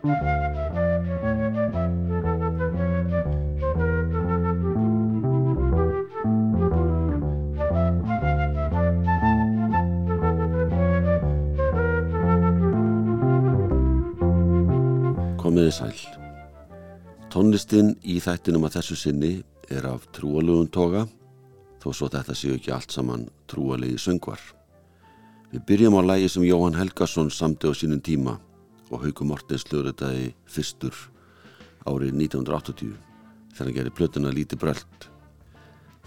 Komiði sæl. Tónlistinn í þættinum að þessu sinni er af trúalögun toga, þó svo þetta séu ekki allt saman trúalegi söngvar. Við byrjum á lægi sem Jóhann Helgason samti á sínum tíma og Hauku Mortens löguritaði fyrstur árið 1980 þegar hann gerði plötuna Líti Bröld.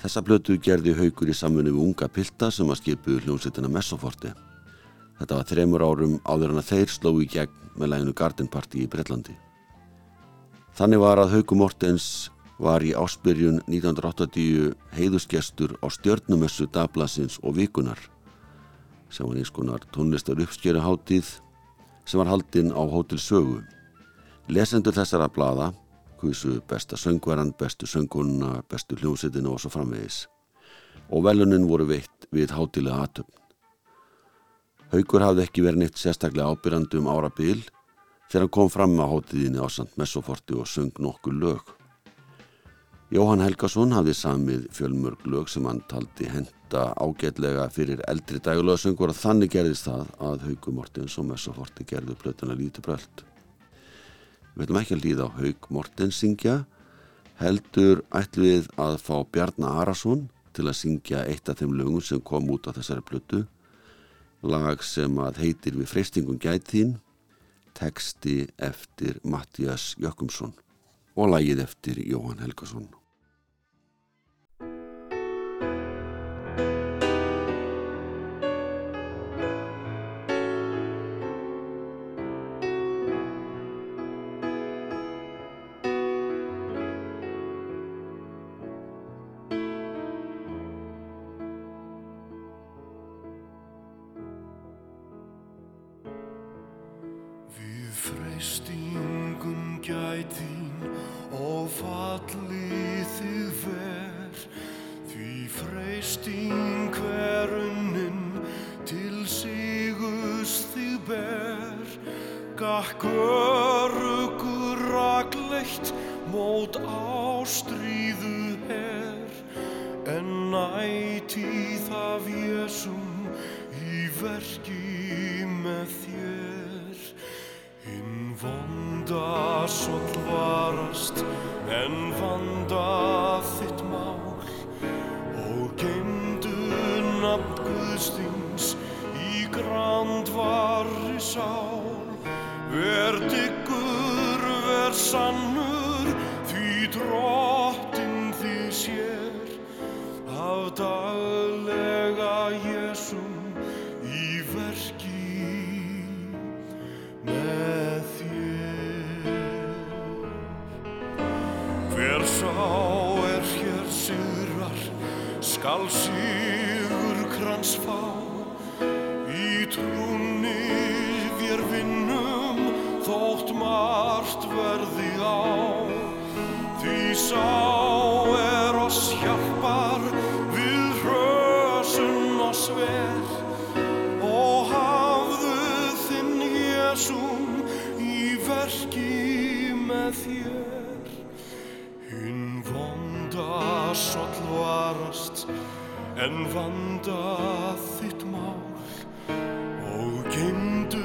Þessa plötu gerði Haukur í samfunni við unga pilta sem að skipu hljómsveitina Messoforti. Þetta var þremur árum áður en að þeir sló í gegn með læginu Garden Party í Breitlandi. Þannig var að Hauku Mortens var í áspyrjun 1980 heiðusgestur á stjörnumessu Dablasins og Vikunar sem var einskonar tónlistar uppskjöru hátíð sem var haldinn á Hótel Sögu. Lesendur þessara blada, hvisu besta söngvaran, bestu söngunna, bestu hljómsettina og svo framvegis. Og velunin voru veitt við hátilega atöfn. Haugur hafði ekki verið neitt sérstaklega ábyrjandi um ára bil þegar hann kom fram á hátiðinni á Sant Messoforti og söng nokkur lög. Jóhann Helgason hafði samið fjölmörg lög sem hann taldi henda ágætlega fyrir eldri dægulegasöngur og þannig gerðist það að Haugur Mortens og Messoforti gerðu plötuna lítið bröld. Við ætlum ekki að líða á Haug Mortens syngja, heldur ætlum við að fá Bjarnar Arason til að syngja eitt af þeim lögum sem kom út á þessari plötu, lag sem að heitir við freystingum gætín, teksti eftir Mattias Jökkumsson og lagið eftir Jóhann Helgason. Vonda sól varast en vanda þitt mál og geimdu nafn Guðstins í grandvarri sál. Ver diggur, ver sannur, sá er oss hjálpar, við hrösun oss ver. Og hafðu þinn Jésum í verki með þér. Hinn vonda soll varast en vanda þitt mál og geimdu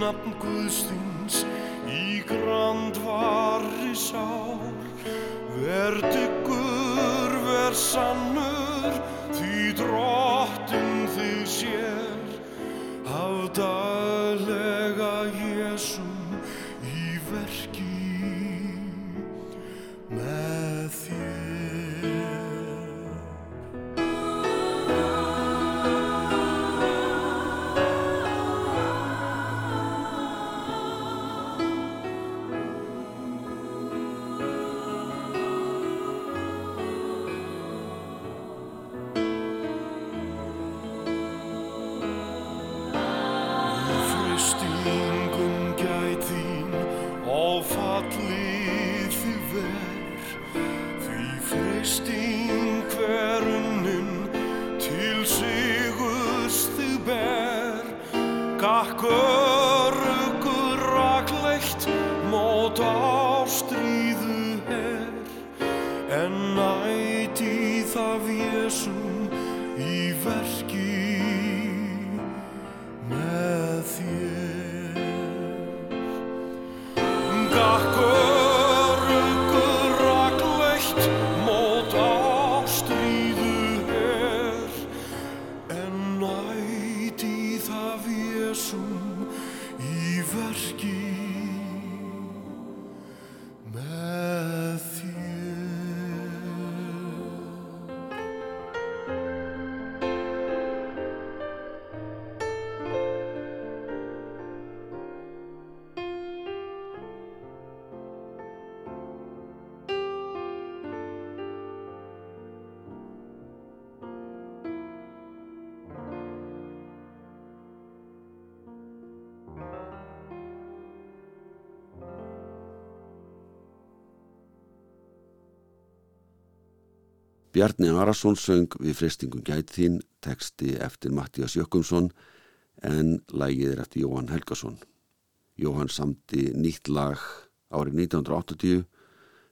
nafn Guðstins í grandvarri sál. Ver diggur, ver sannur, því drottin þig sér. Af daglega Jésum í verki Bjarni Arason söng við fristingum gæt þín, teksti eftir Mattías Jökkumsson en lægið er eftir Jóhann Helgason. Jóhann samti nýtt lag árið 1980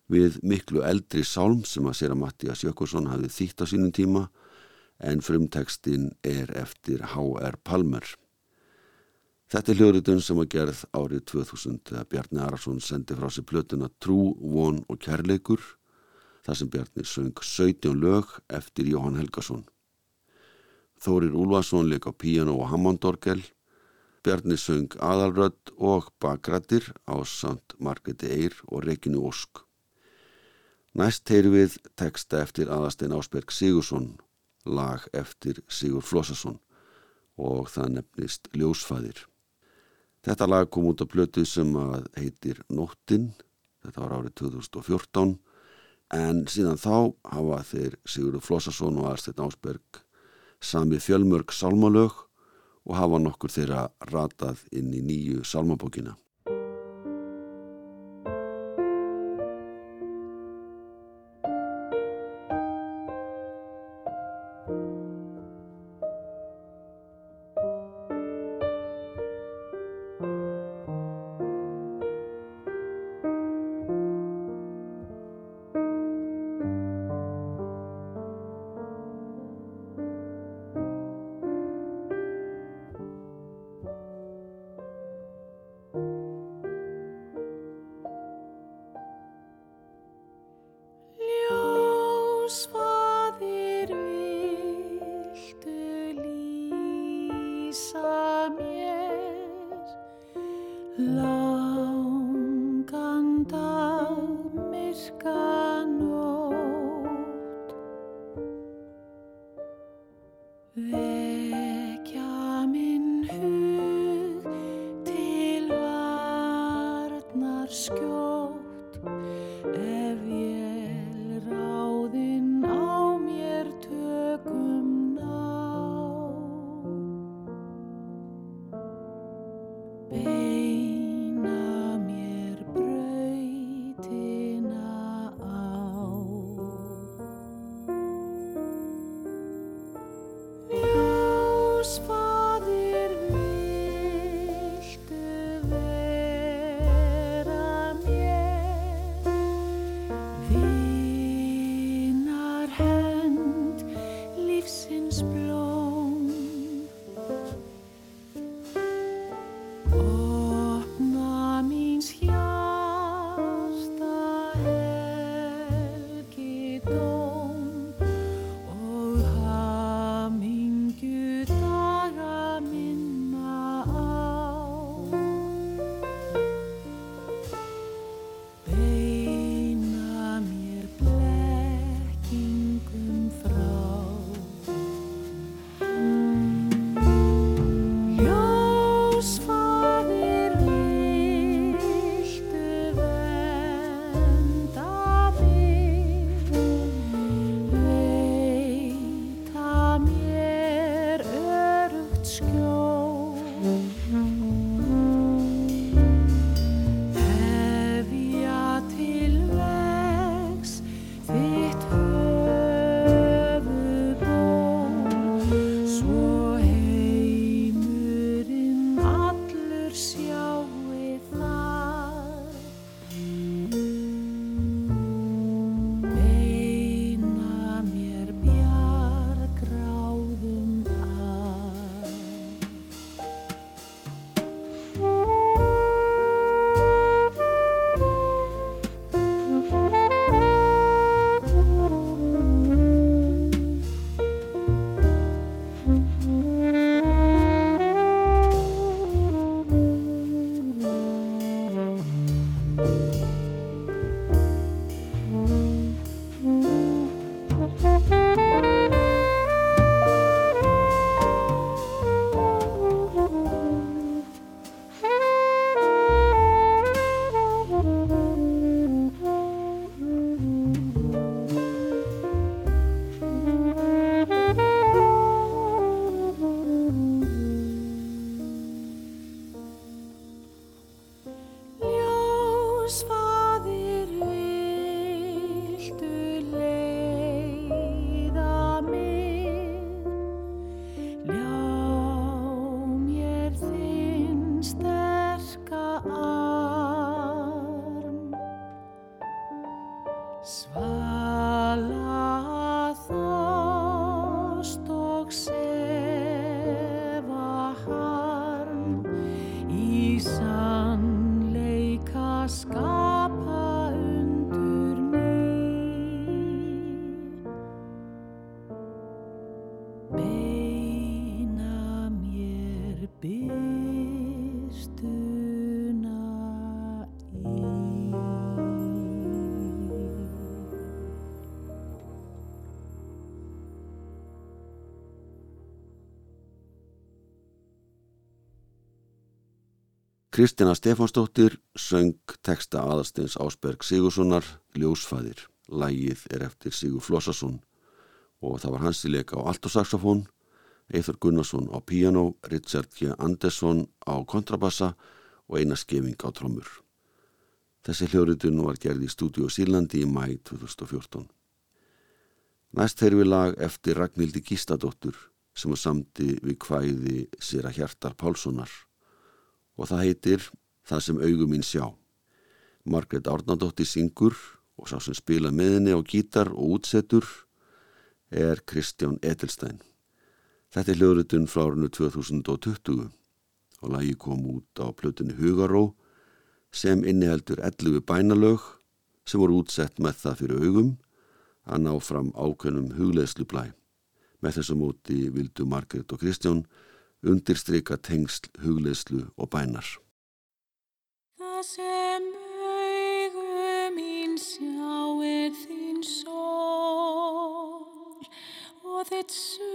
við miklu eldri sálm sem að sér að Mattías Jökkumsson hafði þýtt á sínum tíma en frumtekstin er eftir H.R. Palmer. Þetta er hljóðritun sem að gerð árið 2000 þegar Bjarni Arason sendi frá sér plötuna Trú, von og kærleikur þar sem Bjarni söng 17 lög eftir Jóhann Helgason. Þórir Úlfarsson leik á píano og hammondorgel, Bjarni söng aðalrödd og bakrættir á Sant Margreti Eyr og Reginu Ósk. Næst heyru við teksta eftir aðastein Ásberg Sigursson, lag eftir Sigur Flossason og það nefnist Ljósfæðir. Þetta lag kom út af blötu sem heitir Nóttin, þetta var árið 2014 en síðan þá hafa þeir Sigurður Flossason og Arsteinn Ásberg sami fjölmörg sálmalög og hafa nokkur þeirra ratað inn í nýju sálmabókina. Kristina Stefansdóttir söng teksta aðastins Ásberg Sigurssonar Ljósfæðir. Lægið er eftir Sigur Flossarsson og það var hans í leika á altosaxofón, Eithar Gunnarsson á piano, Richard G. Andersson á kontrabassa og eina skefing á trommur. Þessi hljóritun var gerð í stúdíu Sílandi í mæ 2014. Næst við lag eftir Ragnhildi Gístadóttur sem var samti við kvæði Sira Hjartar Pálssonar og það heitir Það sem augum mín sjá. Margret Árnardóttir syngur og sá sem spila með henni á gítar og útsettur er Kristján Edelstein. Þetta er hljóðrutun frá árinu 2020 og lagi kom út á plötunni Hugaró sem inniheldur 11 bænalög sem voru útsett með það fyrir augum að ná fram ákveðnum hugleðslu blæ. Með þessu móti vildu Margret og Kristján undirstryka tengsl, hugleðslu og bænar. Það sem augum mín sjá er þín sól og þitt sumarum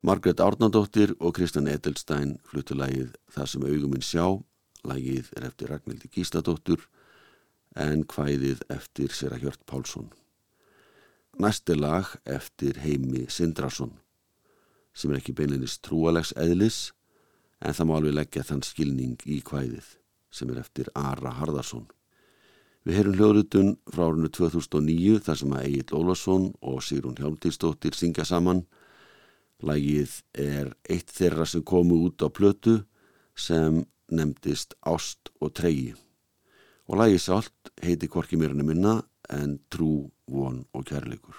Margret Árnandóttir og Kristjan Edelstein fluttu lægið Það sem auguminn sjá. Lægið er eftir Ragnhildi Gísladóttur en hvæðið eftir Sera Hjört Pálsson. Næsti lag eftir Heimi Sindrason sem er ekki beinleginist trúalegs eðlis en það má alveg leggja þann skilning í hvæðið sem er eftir Ara Harðarsson. Við heyrum hljóðrutun frá árunnu 2009 þar sem að Egil Ólarsson og Sigrun Hjálmtíðsdóttir syngja saman Lægið er eitt þeirra sem komu út á plötu sem nefndist Ást og Tregi og lægið sált heiti Korki mér henni minna en Trú, von og kærleikur.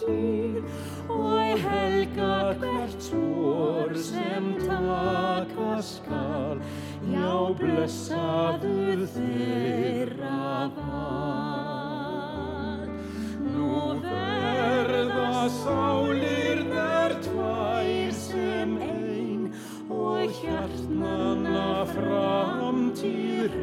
Tíð og helga hvert spór sem taka skal já blessaðu þeirra val. Nú verða sálir þær tvær sem ein og hjartnanna framtíð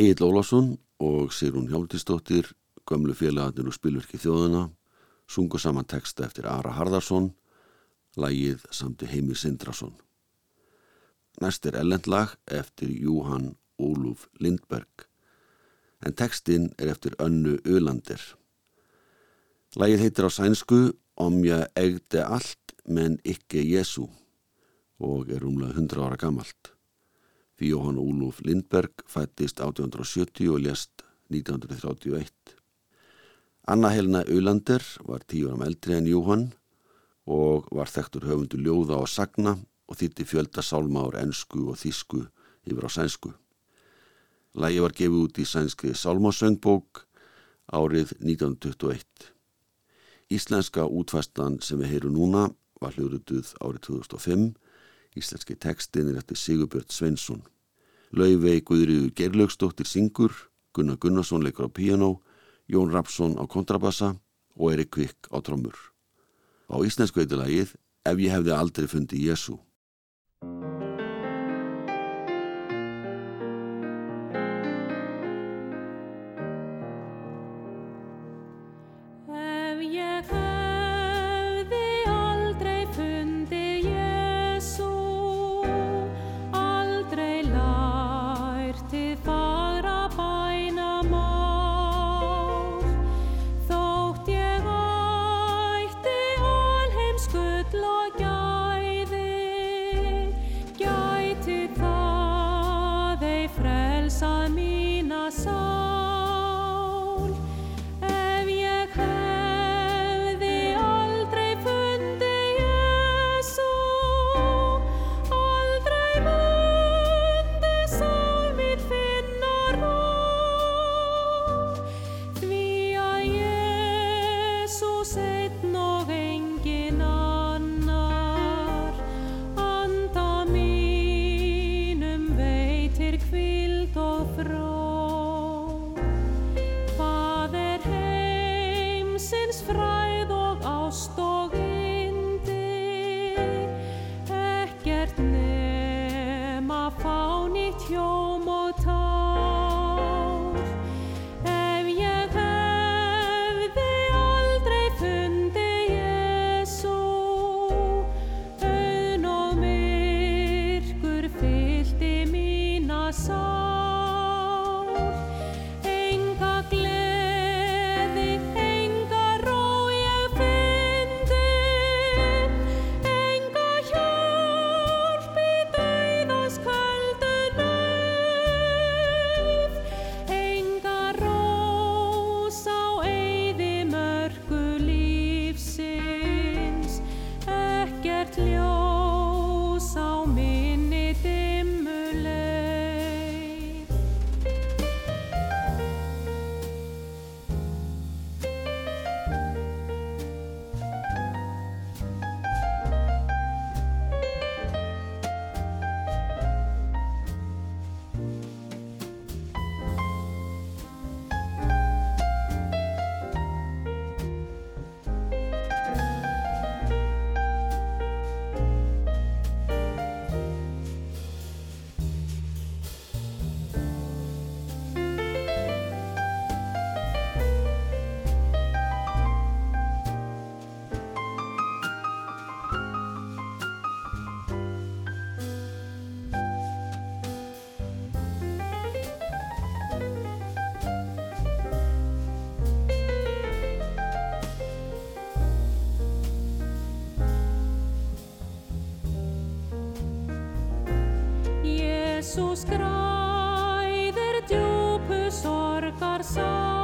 Egil Ólásson og Sigrún Hjálmtistóttir, gömlu félagarnir og spilverki þjóðuna, sungu saman texta eftir Ara Harðarsson, lagið samti Heimir Sindrason. Næst er ellendlag eftir Júhann Ólúf Lindberg, en textin er eftir Önnu Ölander. Lagið heitir á sænsku Om ég egdi allt menn ikke Jésu og er umlega 100 ára gammalt. Því Jóhann Ólúf Lindberg fættist 1870 og lést 1931. Anna Helena Ulander var tíu áram eldri en Jóhann og var þekktur höfundu ljóða og sagna og þýtti fjölda sálma ár ennsku og þísku yfir á sænsku. Lægi var gefið út í sænskri sálmasöngbók árið 1921. Íslenska útfæstan sem við heyru núna var hljórutuð árið 2005. Íslenski tekstin er eftir Sigurbjörn Sveinsson. Lauvei Guðriður Gerlaugsdóttir syngur, Gunnar Gunnarsson leikur á piano, Jón Rapsson á kontrabassa og Erik Kvikk á trommur. Á íslensku eitthilagið Ef ég hefði aldrei fundið Jésu. Jésús græðir djúpu sorgar sárin,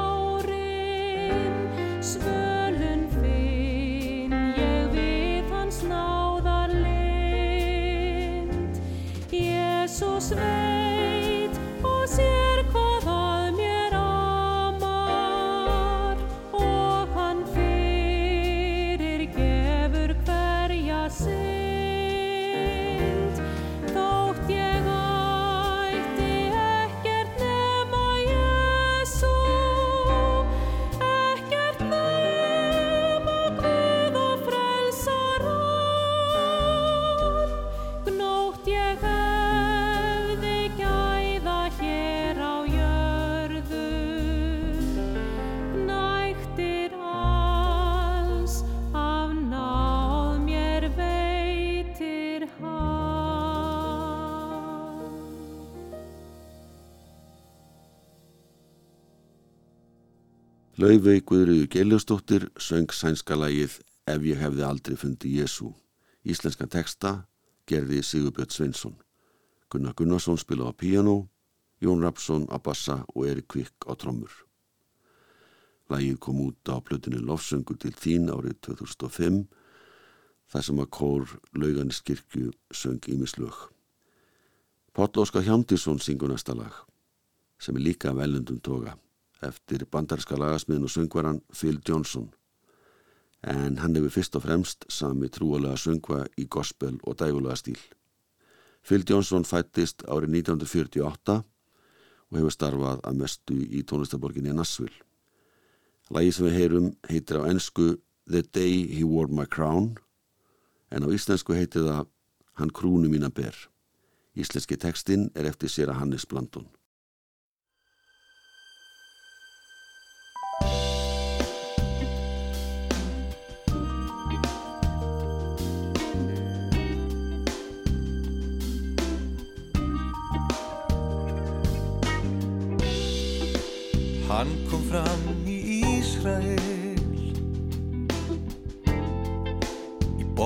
Guðriðu Geiljósdóttir söng sænska lagið Ef ég hefði aldrei fundið Jésu. Íslenska teksta gerði Sigurbjörn Sveinsson. Gunnar Gunnarsson spila á piano, Jón Rapsson á bassa og Erik Kvikk á trommur. Lagið kom út á plötinu Lofsöngur til þín árið 2005 þar sem að kór lauganiskirkju söng ímislög. Páll Óskar Hjándísson syngur næsta lag sem er líka velundum toga eftir bandarska lagasmiðin og söngvaran Phil Johnson en hann hefur fyrst og fremst sami trúalega söngva í gospel og dægulega stíl. Phil Johnson fættist árið 1948 og hefur starfað að mestu í tónlistaborginni Nassville. Lagi sem við heyrum heitir á ennsku The Day He Wore My Crown en á íslensku heitir það Hann krúnu mína ber. Íslenski tekstinn er eftir sér að Hannes Blandun.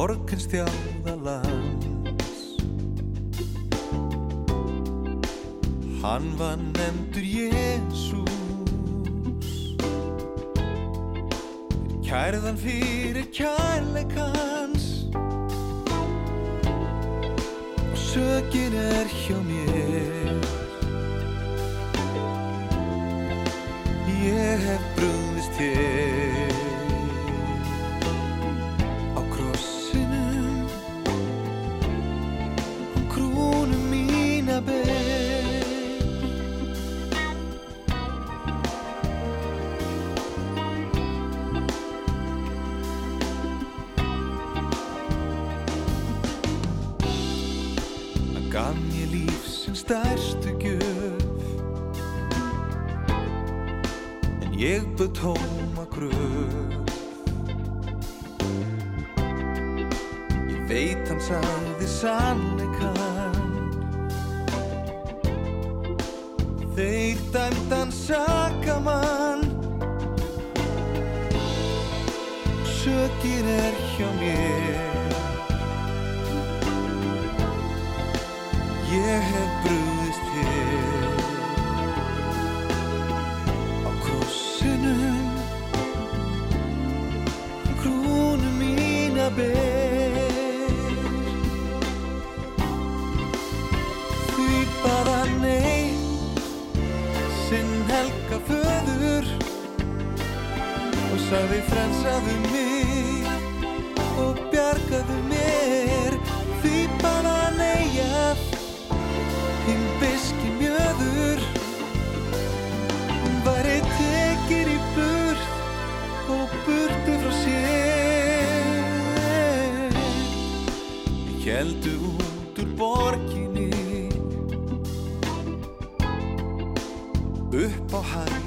Borgins þjáðalands Hann var nefndur Jésús Kærðan fyrir kærleikans Og sökin er hjá mér sagði frelsaðu mig og bjargaðu mér. Því bara nei að hinn biski mjöður. Væri tekin í burt og burtu frá sér. Hjeldu út úr borginni. Upp á hæðina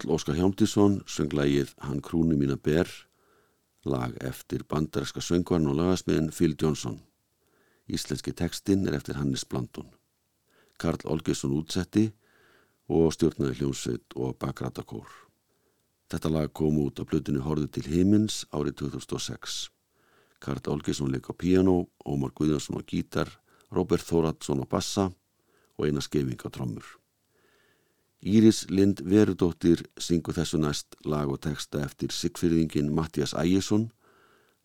Páll Óskar Hjámtísson söng lagið Hann krúni mína ber lag eftir bandaræska söngvarn og lagasmiðin Phil Johnson. Íslenski tekstinn er eftir Hannes Blandun Karl Olgesson útsetti og stjórnaði hljómsveit og bakrætakór Þetta lag kom út á blöðinu Horðu til himins árið 2006 Karl Olgesson leik á piano Ómar Guðjónsson á gítar Robert Þóratsson á bassa og eina skefing á trommur Íris Lind Verudóttir syngur þessu næst lag og texta eftir Sigfyrðingin Mattias Ægjesson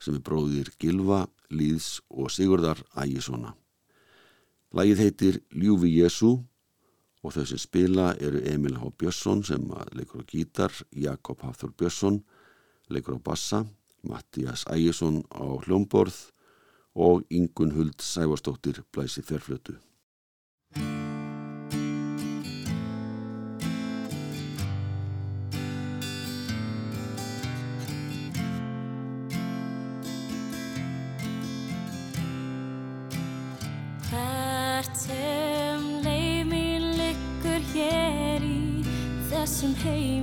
sem er bróðir Gilva, Líðs og Sigurdar Ægjessona. Lagið heitir Ljúfi Jésu og þau sem spila eru Emil H. Björnsson sem leikur á gítar, Jakob Hafþór Björnsson leikur á bassa, Mattias Ægjesson á hljómborð og Ingun Huld Sævarsdóttir blæsi férflötu. Hey.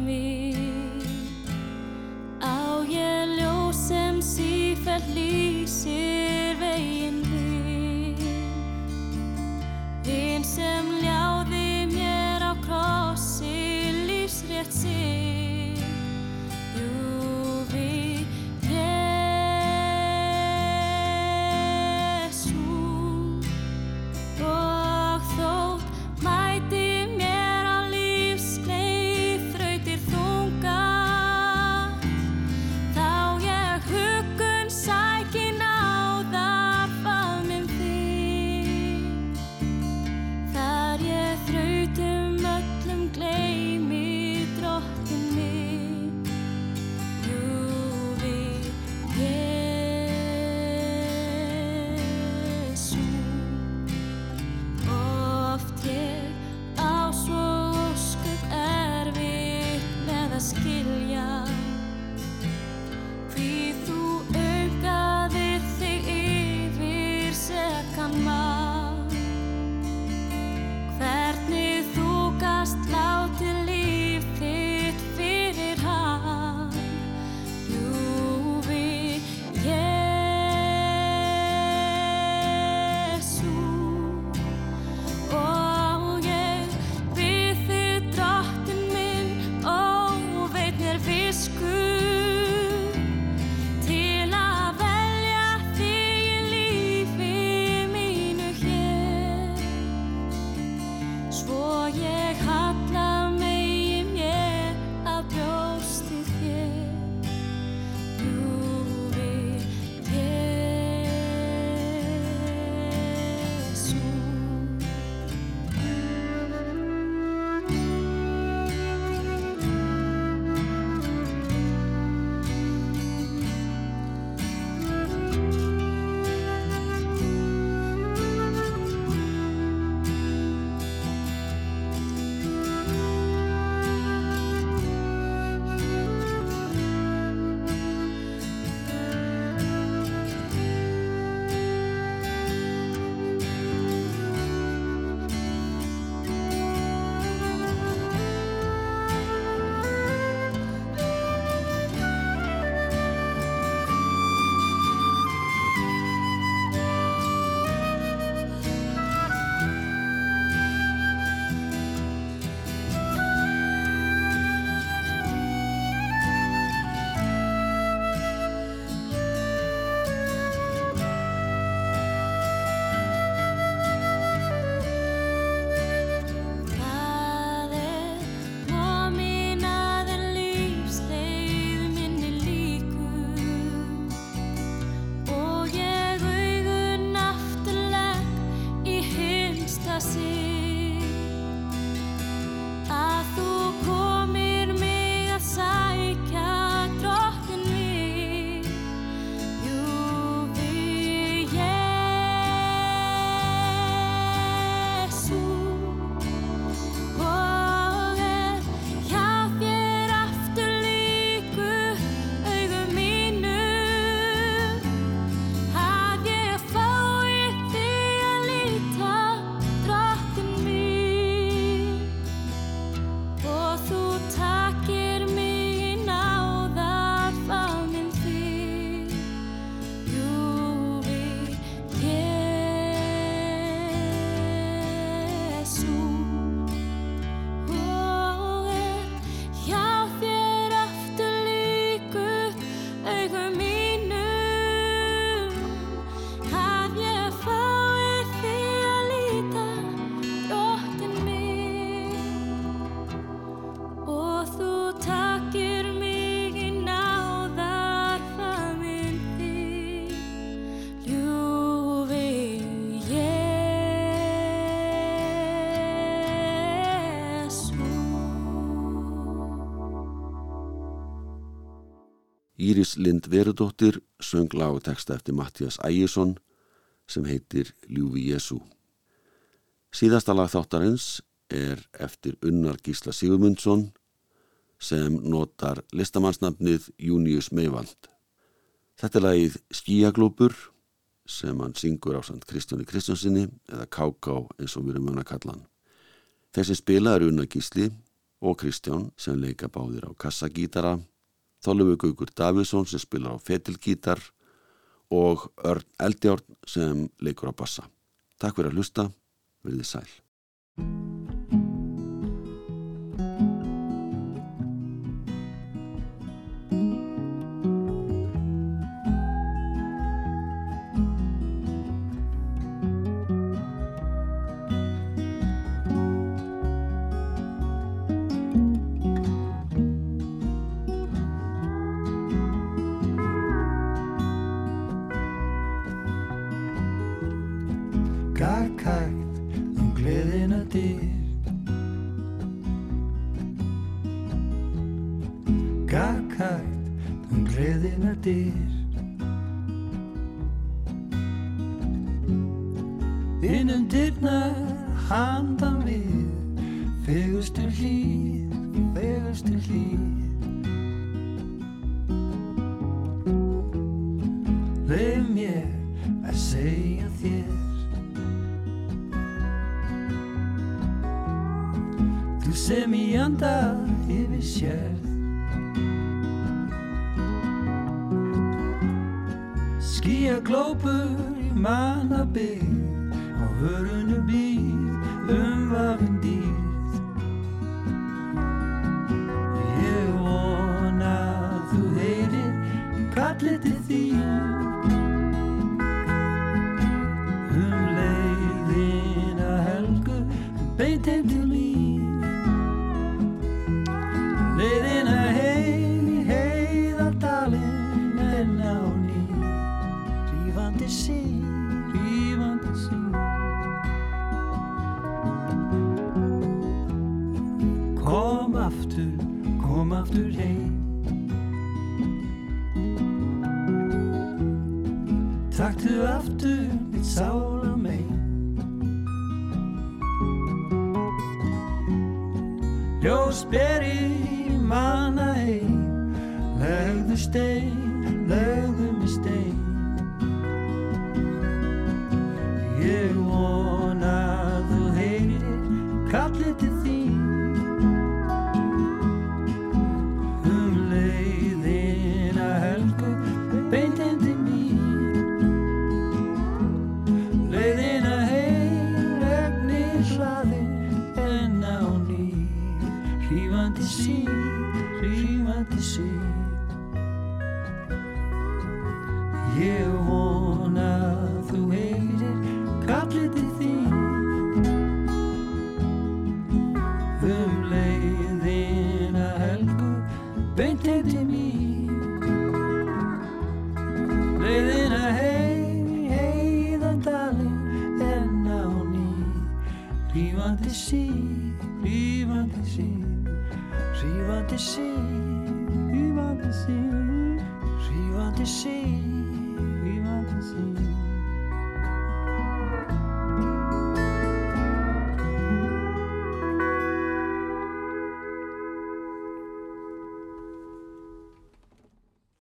Íris Lind Verudóttir söng lag og texta eftir Mattias Ægjesson sem heitir Ljúfi Jésu. Síðasta lag þáttarins er eftir Unnar Gísla Sigurmundsson sem notar listamannsnafnið Június Meivald. Þetta er lagið Skíaglópur sem hann syngur á Sant Kristjóni Kristjónsinni eða Káká eins og við erum hann að kalla hann. Þessi spila er Unnar Gísli og Kristján sem leika báðir á kassagítara, Þóllöfu Gaugur Davidsson sem spilar á fetilgítar og Örn Eldjárn sem leikur á bassa. Takk fyrir að hlusta, verðið sæl. Innum dyrnar handan við. Fegustur hlýð, fegustur hlýð. Leif mér að segja þér. Þú sem í anda yfir sérð Skýja glópur í mannabygg á hörunu býð umvafin dýrð Ég vona að þú heyrir kallið til þín Ljós beri manna heim. Legðu stein, legðu mig stein. Ég vona að þú heyrir kallið til þín